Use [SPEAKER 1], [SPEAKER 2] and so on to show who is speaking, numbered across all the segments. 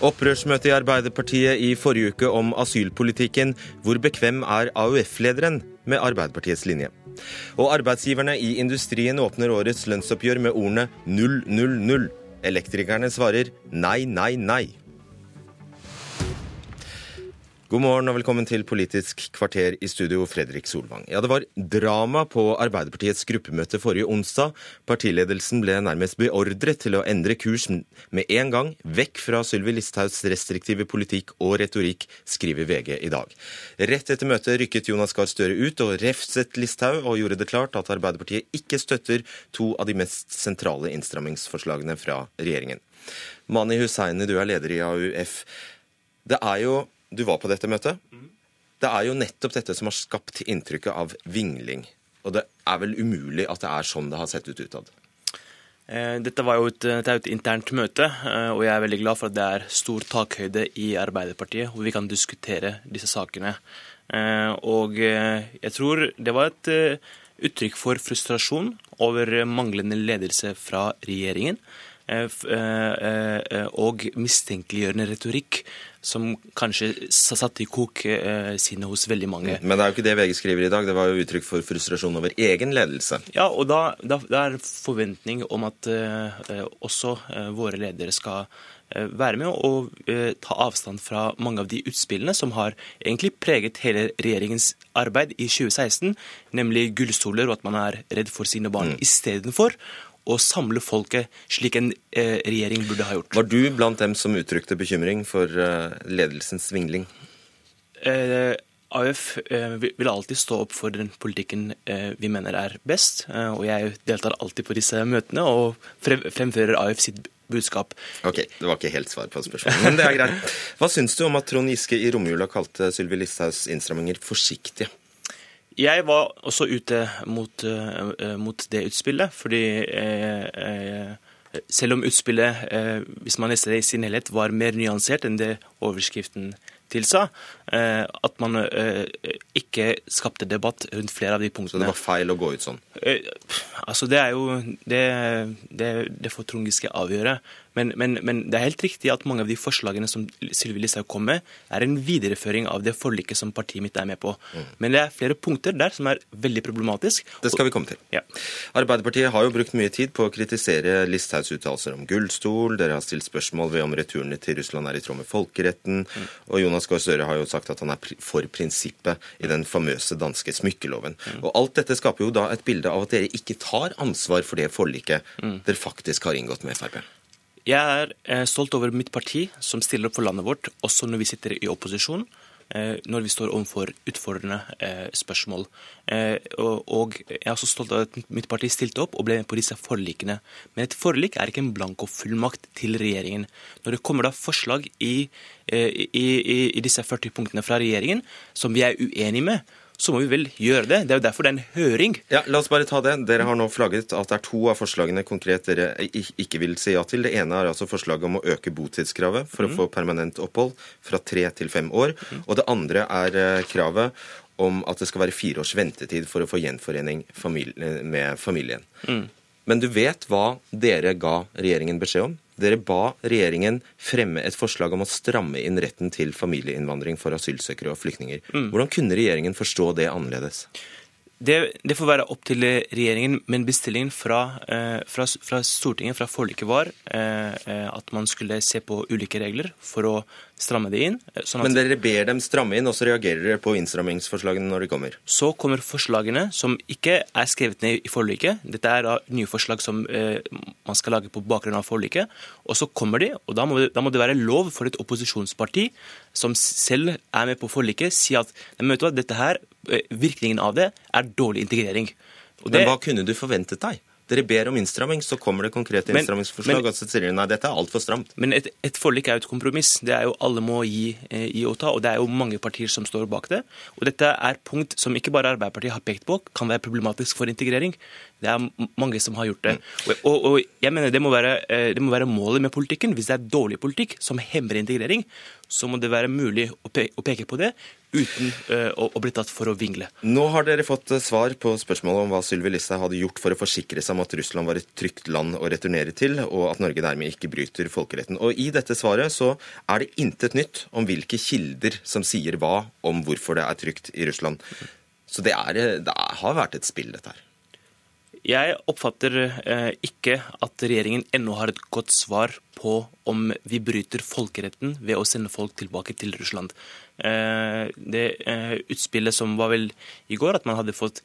[SPEAKER 1] Opprørsmøte i Arbeiderpartiet i forrige uke om asylpolitikken. Hvor bekvem er AUF-lederen med Arbeiderpartiets linje? Og arbeidsgiverne i industrien åpner årets lønnsoppgjør med ordene 000. Elektrikerne svarer nei, nei, nei. God morgen og velkommen til Politisk kvarter i studio, Fredrik Solvang. Ja, det var drama på Arbeiderpartiets gruppemøte forrige onsdag. Partiledelsen ble nærmest beordret til å endre kurs med en gang, vekk fra Sylvi Listhaugs restriktive politikk og retorikk, skriver VG i dag. Rett etter møtet rykket Jonas Gahr Støre ut og refset Listhaug, og gjorde det klart at Arbeiderpartiet ikke støtter to av de mest sentrale innstrammingsforslagene fra regjeringen. Mani Hussaini, du er leder i AUF. Det er jo du var på dette møtet. Det er jo nettopp dette som har skapt inntrykket av vingling. Og det er vel umulig at det er sånn det har sett ut utad?
[SPEAKER 2] Eh, dette, var jo et, dette er jo et internt møte, eh, og jeg er veldig glad for at det er stor takhøyde i Arbeiderpartiet, hvor vi kan diskutere disse sakene. Eh, og jeg tror det var et uttrykk for frustrasjon over manglende ledelse fra regjeringen og mistenkeliggjørende retorikk som kanskje satt i kok eh, sinnet hos veldig mange.
[SPEAKER 1] Men det er jo ikke det VG skriver i dag, det var jo uttrykk for frustrasjon over egen ledelse.
[SPEAKER 2] Ja, og da, da, da er forventning om at eh, også eh, våre ledere skal eh, være med og eh, ta avstand fra mange av de utspillene som har egentlig preget hele regjeringens arbeid i 2016, nemlig gullstoler og at man er redd for sine barn, mm. istedenfor å samle folket, slik en eh, regjering burde ha gjort.
[SPEAKER 1] Var du blant dem som uttrykte bekymring for eh, ledelsens svingling?
[SPEAKER 2] Eh, AUF eh, vil alltid stå opp for den politikken vi mener er best. Og jeg deltar alltid på disse møtene og fremfører AUF sitt budskap.
[SPEAKER 1] Ok, Det var ikke helt svar på spørsmålet, men det er greit. Hva syns du om at Trond Giske i romjula kalte Sylvi Listhaugs innstramminger forsiktige?
[SPEAKER 2] Jeg var også ute mot, uh, mot det utspillet, fordi uh, selv om utspillet, hvis man leser det i sin helhet, var mer nyansert enn det overskriften tilsa, at man ikke skapte debatt rundt flere av de punktene.
[SPEAKER 1] Så det var feil å gå ut sånn?
[SPEAKER 2] Altså, Det er jo Det, det, det får Trond Giske avgjøre. Men, men, men, det er helt riktig at mange av de forslagene som Sylvi Listhaug kom med, er en videreføring av det forliket som partiet mitt er med på. Mm. Men det er flere punkter der som er veldig problematisk.
[SPEAKER 1] Det skal vi komme til. Ja. Arbeiderpartiet har jo brukt mye tid på å kritisere Listhaugs uttalelser om gullstol. Dere har stilt spørsmål ved om returene til Russland er i tråd med folkeretten. Mm. Og Jonas Gahr Støre har jo sagt at han er for prinsippet i den famøse danske smykkeloven. Mm. Og alt dette skaper jo da et bilde av at dere ikke tar ansvar for det forliket mm. dere faktisk har inngått med Frp.
[SPEAKER 2] Jeg er eh, stolt over mitt parti, som stiller opp for landet vårt, også når vi sitter i opposisjon. Eh, når vi står overfor utfordrende eh, spørsmål. Og jeg er også stolt av at mitt parti stilte opp og ble med på disse forlikene. Men et forlik er ikke en blankofullmakt til regjeringen. Når det kommer da forslag i, i, i, i disse 40 punktene fra regjeringen som vi er uenige med, så må vi vel gjøre det. Det er jo derfor det er en høring.
[SPEAKER 1] Ja, La oss bare ta det. Dere har nå flagget at det er to av forslagene konkret dere ikke vil si ja til. Det ene er altså forslaget om å øke botidskravet for å mm. få permanent opphold fra tre til fem år. Mm. Og det andre er eh, kravet om at det skal være fire års ventetid for å få gjenforening med familien. Mm. Men du vet hva dere ga regjeringen beskjed om? Dere ba regjeringen fremme et forslag om å stramme inn retten til familieinnvandring for asylsøkere og flyktninger. Mm. Hvordan kunne regjeringen forstå det annerledes?
[SPEAKER 2] Det, det, får være opp til regjeringen, men bestillingen fra, eh, fra, fra Stortinget, fra forliket, var eh, eh, at man skulle se på ulike regler for å stramme det inn.
[SPEAKER 1] Sånn men dere ber dem stramme inn, og så reagerer dere på innstrammingsforslagene når de kommer?
[SPEAKER 2] Så kommer forslagene som ikke er skrevet ned i forliket. Dette er da nye forslag som man skal lage på bakgrunn av forliket. Og så kommer de, og da må, det, da må det være lov for et opposisjonsparti som selv er med på forliket, si at dette her virkningen av det er dårlig integrering.
[SPEAKER 1] Det, Men hva kunne du forventet deg? Dere ber om innstramming, så kommer det konkrete innstrammingsforslag. og så sier dere nei, dette er altfor stramt.
[SPEAKER 2] Men et, et, forlik er jo et kompromiss. Det er jo Alle må gi, eh, gi, og ta. og Det er jo mange partier som står bak det. Og Dette er punkt som ikke bare Arbeiderpartiet har pekt på, kan være problematisk for integrering. Det er mange som har gjort det. Og, Og, og, jeg mener det må, være, eh, det må være målet med politikken. Hvis det er dårlig politikk som hemmer integrering, så må det være mulig å peke på det uten uh, å, å, bli tatt for å vingle.
[SPEAKER 1] Nå har dere fått svar på spørsmålet om hva Sylvi Listhaug hadde gjort for å forsikre seg om at Russland var et trygt land å returnere til, og at Norge dermed ikke bryter folkeretten. Og I dette svaret så er det intet nytt om hvilke kilder som sier hva om hvorfor det er trygt i Russland. Så det, er, det har vært et spill, dette her.
[SPEAKER 2] Jeg oppfatter eh, ikke at regjeringen ennå har et godt svar på om vi bryter folkeretten ved å sende folk tilbake til Russland. Eh, det eh, utspillet som var vel i går, at man hadde fått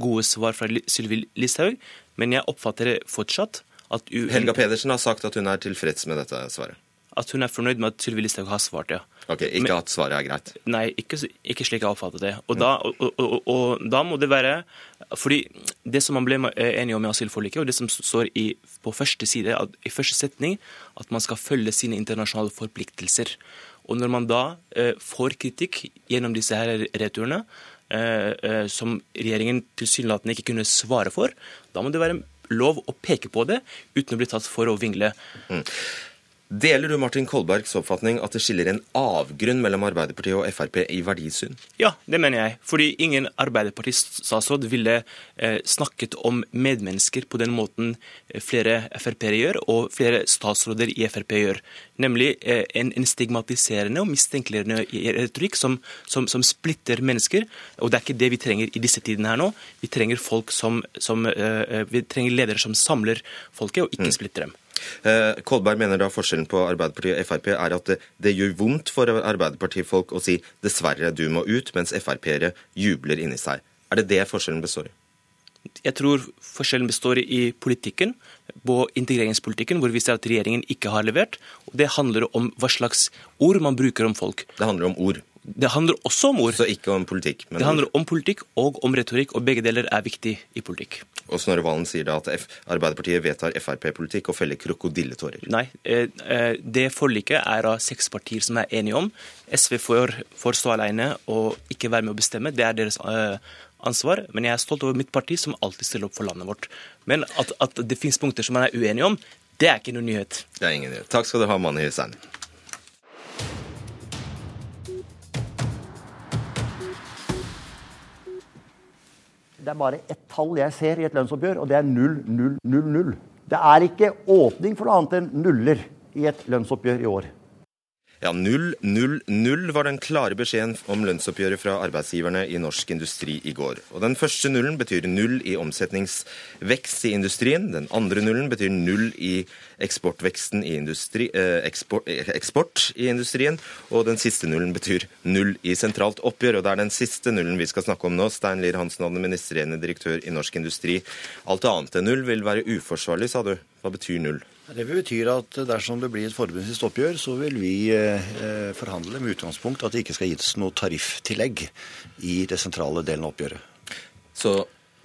[SPEAKER 2] gode svar fra Sylvi Listhaug, men jeg oppfatter fortsatt at
[SPEAKER 1] Helga Pedersen har sagt at hun er tilfreds med dette svaret?
[SPEAKER 2] At hun er fornøyd med at Sylvi Listhaug har svart, ja.
[SPEAKER 1] Ok, Ikke Men, at svaret er greit?
[SPEAKER 2] Nei, ikke, ikke slik jeg oppfatter det. Og, mm. da, og, og, og, da, må det være fordi det som man ble enige om i asylforliket, og det som står i, på første side, i første setning, at man skal følge sine internasjonale forpliktelser. Og når man da eh, får kritikk gjennom disse her returene, eh, eh, som regjeringen tilsynelatende ikke kunne svare for, da må det være lov å peke på det uten å bli tatt for å vingle. Mm.
[SPEAKER 1] Deler du Martin Kolbergs oppfatning at det skiller en avgrunn mellom Arbeiderpartiet og Frp i verdisyn?
[SPEAKER 2] Ja, det mener jeg. Fordi ingen Arbeiderparti-statsråd ville eh, snakket om medmennesker på den måten eh, flere Frp-ere gjør, og flere statsråder i Frp gjør. Nemlig eh, en, en, stigmatiserende og mistenkeliggjørende retorikk som, som, som, splitter mennesker. Og det er ikke det vi trenger i disse tidene her nå. Vi trenger folk som, som eh vi trenger ledere som samler folket, og ikke mm. splitter dem.
[SPEAKER 1] Eh, Kolberg mener da forskjellen på Arbeiderpartiet og Frp er at det, det gjør vondt for Arbeiderpartifolk å si 'dessverre, du må ut', mens Frp-ere jubler inni seg. Er det det forskjellen består i?
[SPEAKER 2] Jeg tror forskjellen består i politikken, på integreringspolitikken, hvor vi ser at regjeringen ikke har levert. og Det handler om hva slags ord man bruker om folk.
[SPEAKER 1] Det handler om ord?
[SPEAKER 2] Det handler også om ord.
[SPEAKER 1] Så ikke om politikk?
[SPEAKER 2] det handler om politikk og om retorikk, og begge deler er viktig i politikk.
[SPEAKER 1] Og Snorre Valen sier da at F Arbeiderpartiet vedtar Frp-politikk og feller krokodilletårer.
[SPEAKER 2] Nei, eh, eh, det forliket er av seks partier som er enige om. SV får, får stå alene og ikke være med å bestemme. Det er deres eh, ansvar. Men jeg er stolt over mitt parti, som alltid stiller opp for landet vårt. Men at, at det finnes punkter som man er uenige om, det er ikke noen nyhet.
[SPEAKER 1] Det er ingen nyhet. Takk skal du ha, Mani Hussein.
[SPEAKER 3] Det er bare ett tall jeg ser i et lønnsoppgjør, og det er 0,000. Det er ikke åpning for noe annet enn nuller i et lønnsoppgjør i år.
[SPEAKER 1] Ja, 0-0-0 var den klare beskjeden om lønnsoppgjøret fra arbeidsgiverne i norsk industri i går. Og Den første nullen betyr null i omsetningsvekst i industrien. Den andre nullen betyr null i eksportveksten i industri, eh, eksport, eksport, i industrien. Og den siste nullen betyr null i sentralt oppgjør. Og det er den siste nullen vi skal snakke om nå. Stein Lier Hansen, administrerende direktør i Norsk Industri. Alt annet enn null vil være uforsvarlig, sa du. Hva betyr null?
[SPEAKER 4] Det betyr at dersom det blir et forbundsvist oppgjør, så vil vi eh, forhandle med utgangspunkt at det ikke skal gis noe tariftillegg i det sentrale delen av oppgjøret.
[SPEAKER 1] Så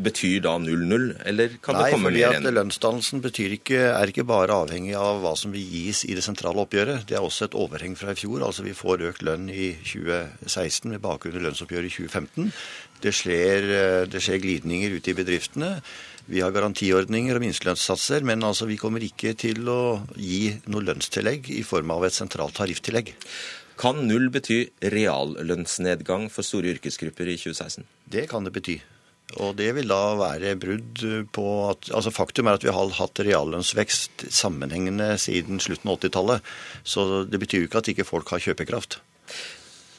[SPEAKER 1] betyr da 0-0, eller kan
[SPEAKER 4] Nei,
[SPEAKER 1] det komme
[SPEAKER 4] mer enn Nei, fordi Lønnsdannelsen ikke, er ikke bare avhengig av hva som vil gis i det sentrale oppgjøret. Det er også et overheng fra i fjor. Altså Vi får økt lønn i 2016 med bakgrunn i lønnsoppgjøret i 2015. Det skjer, eh, det skjer glidninger ute i bedriftene. Vi har garantiordninger og minstelønnssatser, men altså vi kommer ikke til å gi noe lønnstillegg i form av et sentralt tariftillegg.
[SPEAKER 1] Kan null bety reallønnsnedgang for store yrkesgrupper i 2016?
[SPEAKER 4] Det kan det bety. Og det vil da være brudd på at altså Faktum er at vi har hatt reallønnsvekst sammenhengende siden slutten av 80-tallet. Så det betyr jo ikke at ikke folk har kjøpekraft.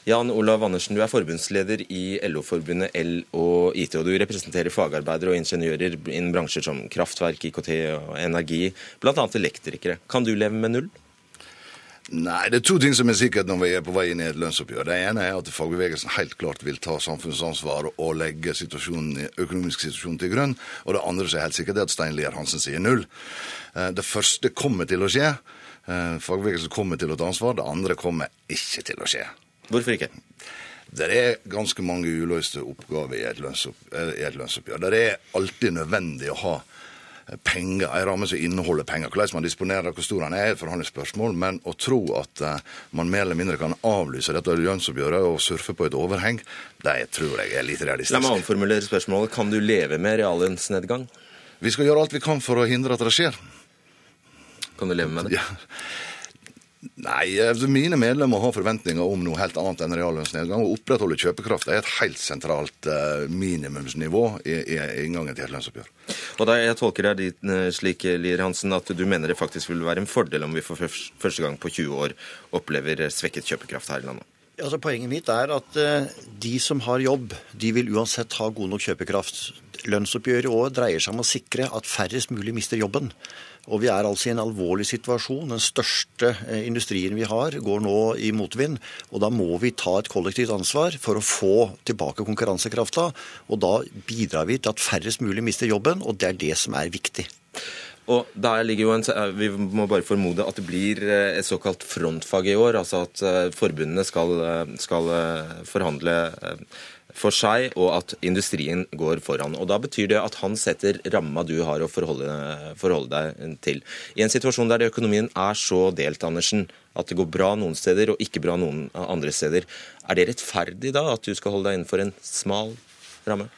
[SPEAKER 1] Jan Olav Andersen, du er forbundsleder i LO-forbundet L og IT, og du representerer fagarbeidere og ingeniører innen bransjer som kraftverk, IKT og energi, bl.a. elektrikere. Kan du leve med null?
[SPEAKER 5] Nei, det er to ting som er sikkert når vi er på vei inn i et lønnsoppgjør. Det ene er at fagbevegelsen helt klart vil ta samfunnsansvar og legge situasjonen, økonomisk situasjon til grunn. Og det andre som er helt sikkert, er at Stein Lier Hansen sier null. Eh, det første kommer til å skje. Eh, fagbevegelsen kommer til å ta ansvar. Det andre kommer ikke til å skje.
[SPEAKER 1] Hvorfor ikke?
[SPEAKER 5] Det er ganske mange uløste oppgaver i et, lønnsoppgjør. I et lønnsoppgjør. Det er alltid nødvendig å ha penger, en ramme som inneholder penger. Hvordan man disponerer hvor stor den er, er et forhandlingsspørsmål, men å tro at uh, man mer eller mindre kan avlyse dette lønnsoppgjøret og surfe på et overheng, det tror jeg er litt realistisk.
[SPEAKER 1] La meg omformulere spørsmålet. Kan du leve med reallønnsnedgang?
[SPEAKER 5] Vi skal gjøre alt vi kan for å hindre at det skjer.
[SPEAKER 1] Kan du leve med det? Ja.
[SPEAKER 5] Nei, altså mine medlemmer har forventninger om noe helt annet enn reallønnsnedgang. Å opprettholde kjøpekraft er et helt sentralt uh, minimumsnivå i, i, inngangen til et lønnsoppgjør.
[SPEAKER 1] Og da Jeg tolker deg eh, slik, Lier Hansen, at du mener det faktisk vil være en fordel om vi for første gang på 20 år opplever svekket kjøpekraft her i landet?
[SPEAKER 4] Altså, poenget mitt er at uh, de som har jobb, de vil uansett ha god nok kjøpekraft. Lønnsoppgjøret i dreier seg om å sikre at færrest mulig mister jobben. Og vi er altså i en alvorlig situasjon. Den største eh, industrien vi har, går nå i motvind. Og da må vi ta et kollektivt ansvar for å få tilbake konkurransekrafta. Og da bidrar vi til at færrest mulig mister jobben, og det er det som er viktig.
[SPEAKER 1] Og der ligger jo en, eh, Vi må bare formode at det blir eh, et såkalt frontfag i år. Altså at forbundene skal, skal forhandle for seg, og at industrien går foran. Og Da betyr det at han setter ramma du har å forholde, forholde, deg til. I en situasjon der økonomien er så delt, Andersen, at det går bra noen steder og ikke bra noen andre steder, er det rettferdig da at du skal holde deg innenfor en smal ramme?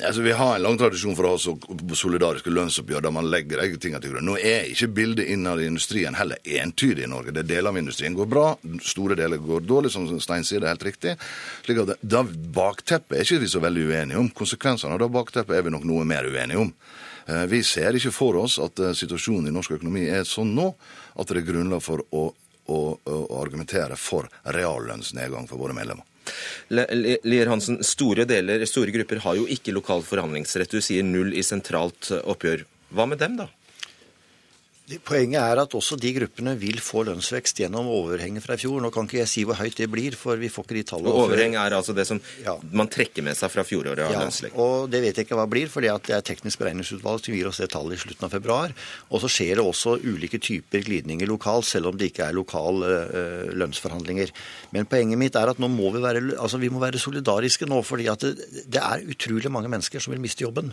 [SPEAKER 5] Altså, Vi har en lang tradisjon for å ha solidariske lønnsoppgjør der man legger egne ting til grunn. Nå er ikke bildet innad i industrien heller entydig i Norge. Det Deler av industrien går bra, store deler går dårlig, som Stein sier, det er helt riktig. slik at Da bakteppet er ikke vi så veldig uenige om. Konsekvensene av det bakteppet er vi nok noe mer uenige om. Eh, vi ser ikke for oss at eh, situasjonen i norsk økonomi er sånn nå at det er grunnlag for å, å, å argumentere for reallønnsnedgang for våre medlemmer.
[SPEAKER 1] Lier Hansen, store, deler, store grupper har jo ikke lokal forhandlingsrett. Du sier null i sentralt oppgjør. Hva med dem, da?
[SPEAKER 4] Poenget er at også de gruppene vil få lønnsvekst gjennom overhenget fra i fjor. Nå kan ikke jeg si hvor høyt det blir, for vi får ikke de tallene.
[SPEAKER 1] Og overheng er altså det som ja. man trekker med seg fra fjoråret av ja, lønnsvekst?
[SPEAKER 4] og det vet jeg ikke hva det blir, for det er teknisk beregningsutvalg som gir oss det tallet i slutten av februar. Og så skjer det også ulike typer glidninger lokalt, selv om det ikke er lokale øh, lønnsforhandlinger. Men poenget mitt er at nå må vi være, altså vi må være solidariske nå, fordi at det, det er utrolig mange mennesker som vil miste jobben.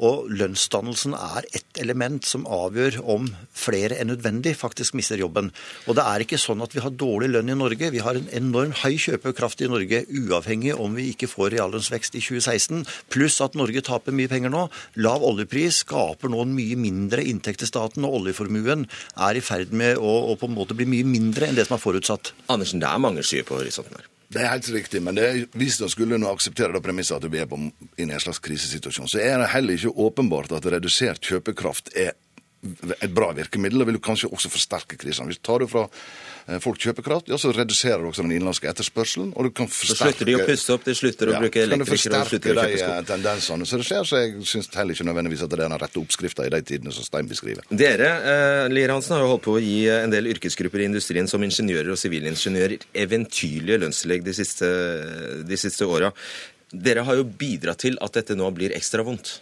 [SPEAKER 4] Og lønnsdannelsen er ett element som avgjør om flere enn nødvendig faktisk mister jobben. Og det er ikke sånn at vi har dårlig lønn i Norge. Vi har en enorm høy kjøpekraft i Norge, uavhengig om vi ikke får reallønnsvekst i 2016. Pluss at Norge taper mye penger nå. Lav oljepris skaper nå en mye mindre inntekt til staten, og oljeformuen er i ferd med å, å, på en måte bli mye mindre enn det som er forutsatt.
[SPEAKER 1] Andersen, det er mange skyer på horisonten her.
[SPEAKER 5] Det er helt riktig, men det, hvis man skulle nå akseptere det premisset at vi er på, i en slags krisesituasjon, så er det heller ikke åpenbart at redusert kjøpekraft er et bra virkemiddel, og vil kanskje også forsterke krisene. Hvis du tar det fra eh, folk kjøpekraft, ja, så reduserer du også den innenlandske etterspørselen. og du kan forsterke...
[SPEAKER 1] Så slutter de å pusse opp, de slutter å ja, bruke elektrikere
[SPEAKER 5] og slutter å kjøpe sko. de tendensene så det skjer, så jeg syns heller ikke nødvendigvis at det er den rette oppskrifta i de tidene som Stein beskriver.
[SPEAKER 1] Dere, eh, Lier Hansen, har jo holdt på å gi eh, en del yrkesgrupper i industrien som ingeniører og sivilingeniører eventyrlige lønnstillegg de siste, de siste åra. Dere har jo bidratt til at dette nå blir ekstra vondt.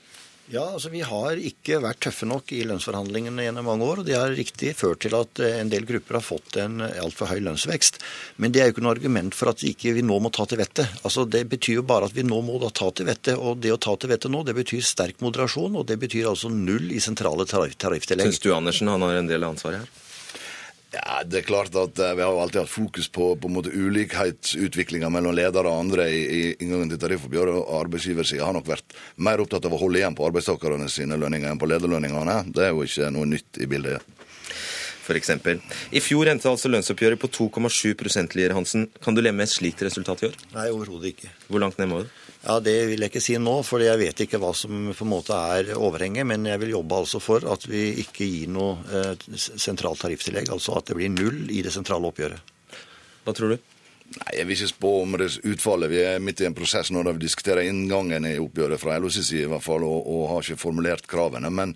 [SPEAKER 4] Ja, altså Vi har ikke vært tøffe nok i lønnsforhandlingene gjennom mange år. og Det har riktig ført til at eh, en del grupper har fått en altfor høy lønnsvekst. Men det er jo ikke noe argument for at ikke vi nå må ta til vettet. Altså, Det betyr jo bare at vi nå må da ta til vettet. Og det å ta til vettet nå, det betyr sterk moderasjon, og det betyr altså null i sentrale tarifftillegg.
[SPEAKER 1] Syns du Andersen han har en del av ansvaret her?
[SPEAKER 5] Ja, det er klart at uh, Vi har jo alltid hatt fokus på, på ulikhetsutviklinga mellom ledere og andre i, i inngangen til tariffoppgjøret. Arbeidsgiversida har nok vært mer opptatt av å holde igjen på arbeidstakerne sine lønninger enn på lederlønningene. Det er jo ikke noe nytt i bildet.
[SPEAKER 1] Eksempel. I fjor endte altså lønnsoppgjøret på 2,7 Lier Hansen. Kan du leve med et slikt resultat i år?
[SPEAKER 4] Nei, overhodet ikke.
[SPEAKER 1] Hvor langt ned må du?
[SPEAKER 4] Ja, Det vil jeg ikke si nå, for jeg vet ikke hva som på en måte er overhenget. Men jeg vil jobbe altså for at vi ikke gir noe eh, sentralt tarifftillegg. Altså at det blir null i det sentrale oppgjøret.
[SPEAKER 1] Hva tror du?
[SPEAKER 5] Nei, Jeg vil ikke spå om det utfallet. Vi er midt i en prosess nå der vi diskuterer inngangen i oppgjøret fra LOs side i hvert fall, og, og, har ikke formulert kravene. Men,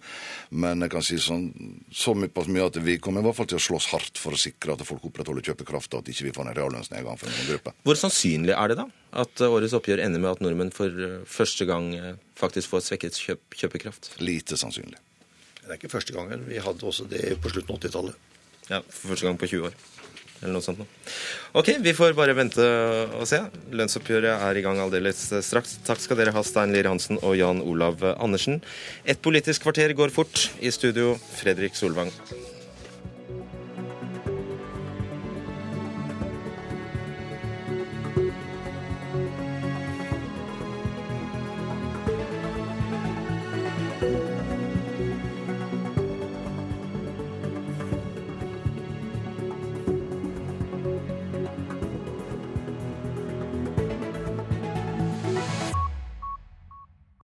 [SPEAKER 5] men jeg kan si sånn, så mye at vi kommer i hvert fall til å slåss hardt for å sikre at folk opprettholder kjøpekraft, og at ikke vi får en reallønnsnedgang for noen gruppe.
[SPEAKER 1] Hvor sannsynlig er det da at årets oppgjør ender med at nordmenn for eh, første gang eh, faktisk får svekket kjøp, kjøpekraft?
[SPEAKER 5] Lite sannsynlig.
[SPEAKER 4] Det er ikke første gangen. Vi hadde også det på slutten av 80-tallet.
[SPEAKER 1] Ja, for første gang på 20 år eller noe sånt noe. Ok, vi får bare vente og se. Lønnsoppgjøret er i gang aldeles straks. Takk skal dere ha, Stein Lier Hansen og Jan Olav Andersen. Et politisk kvarter går fort. I studio, Fredrik Solvang.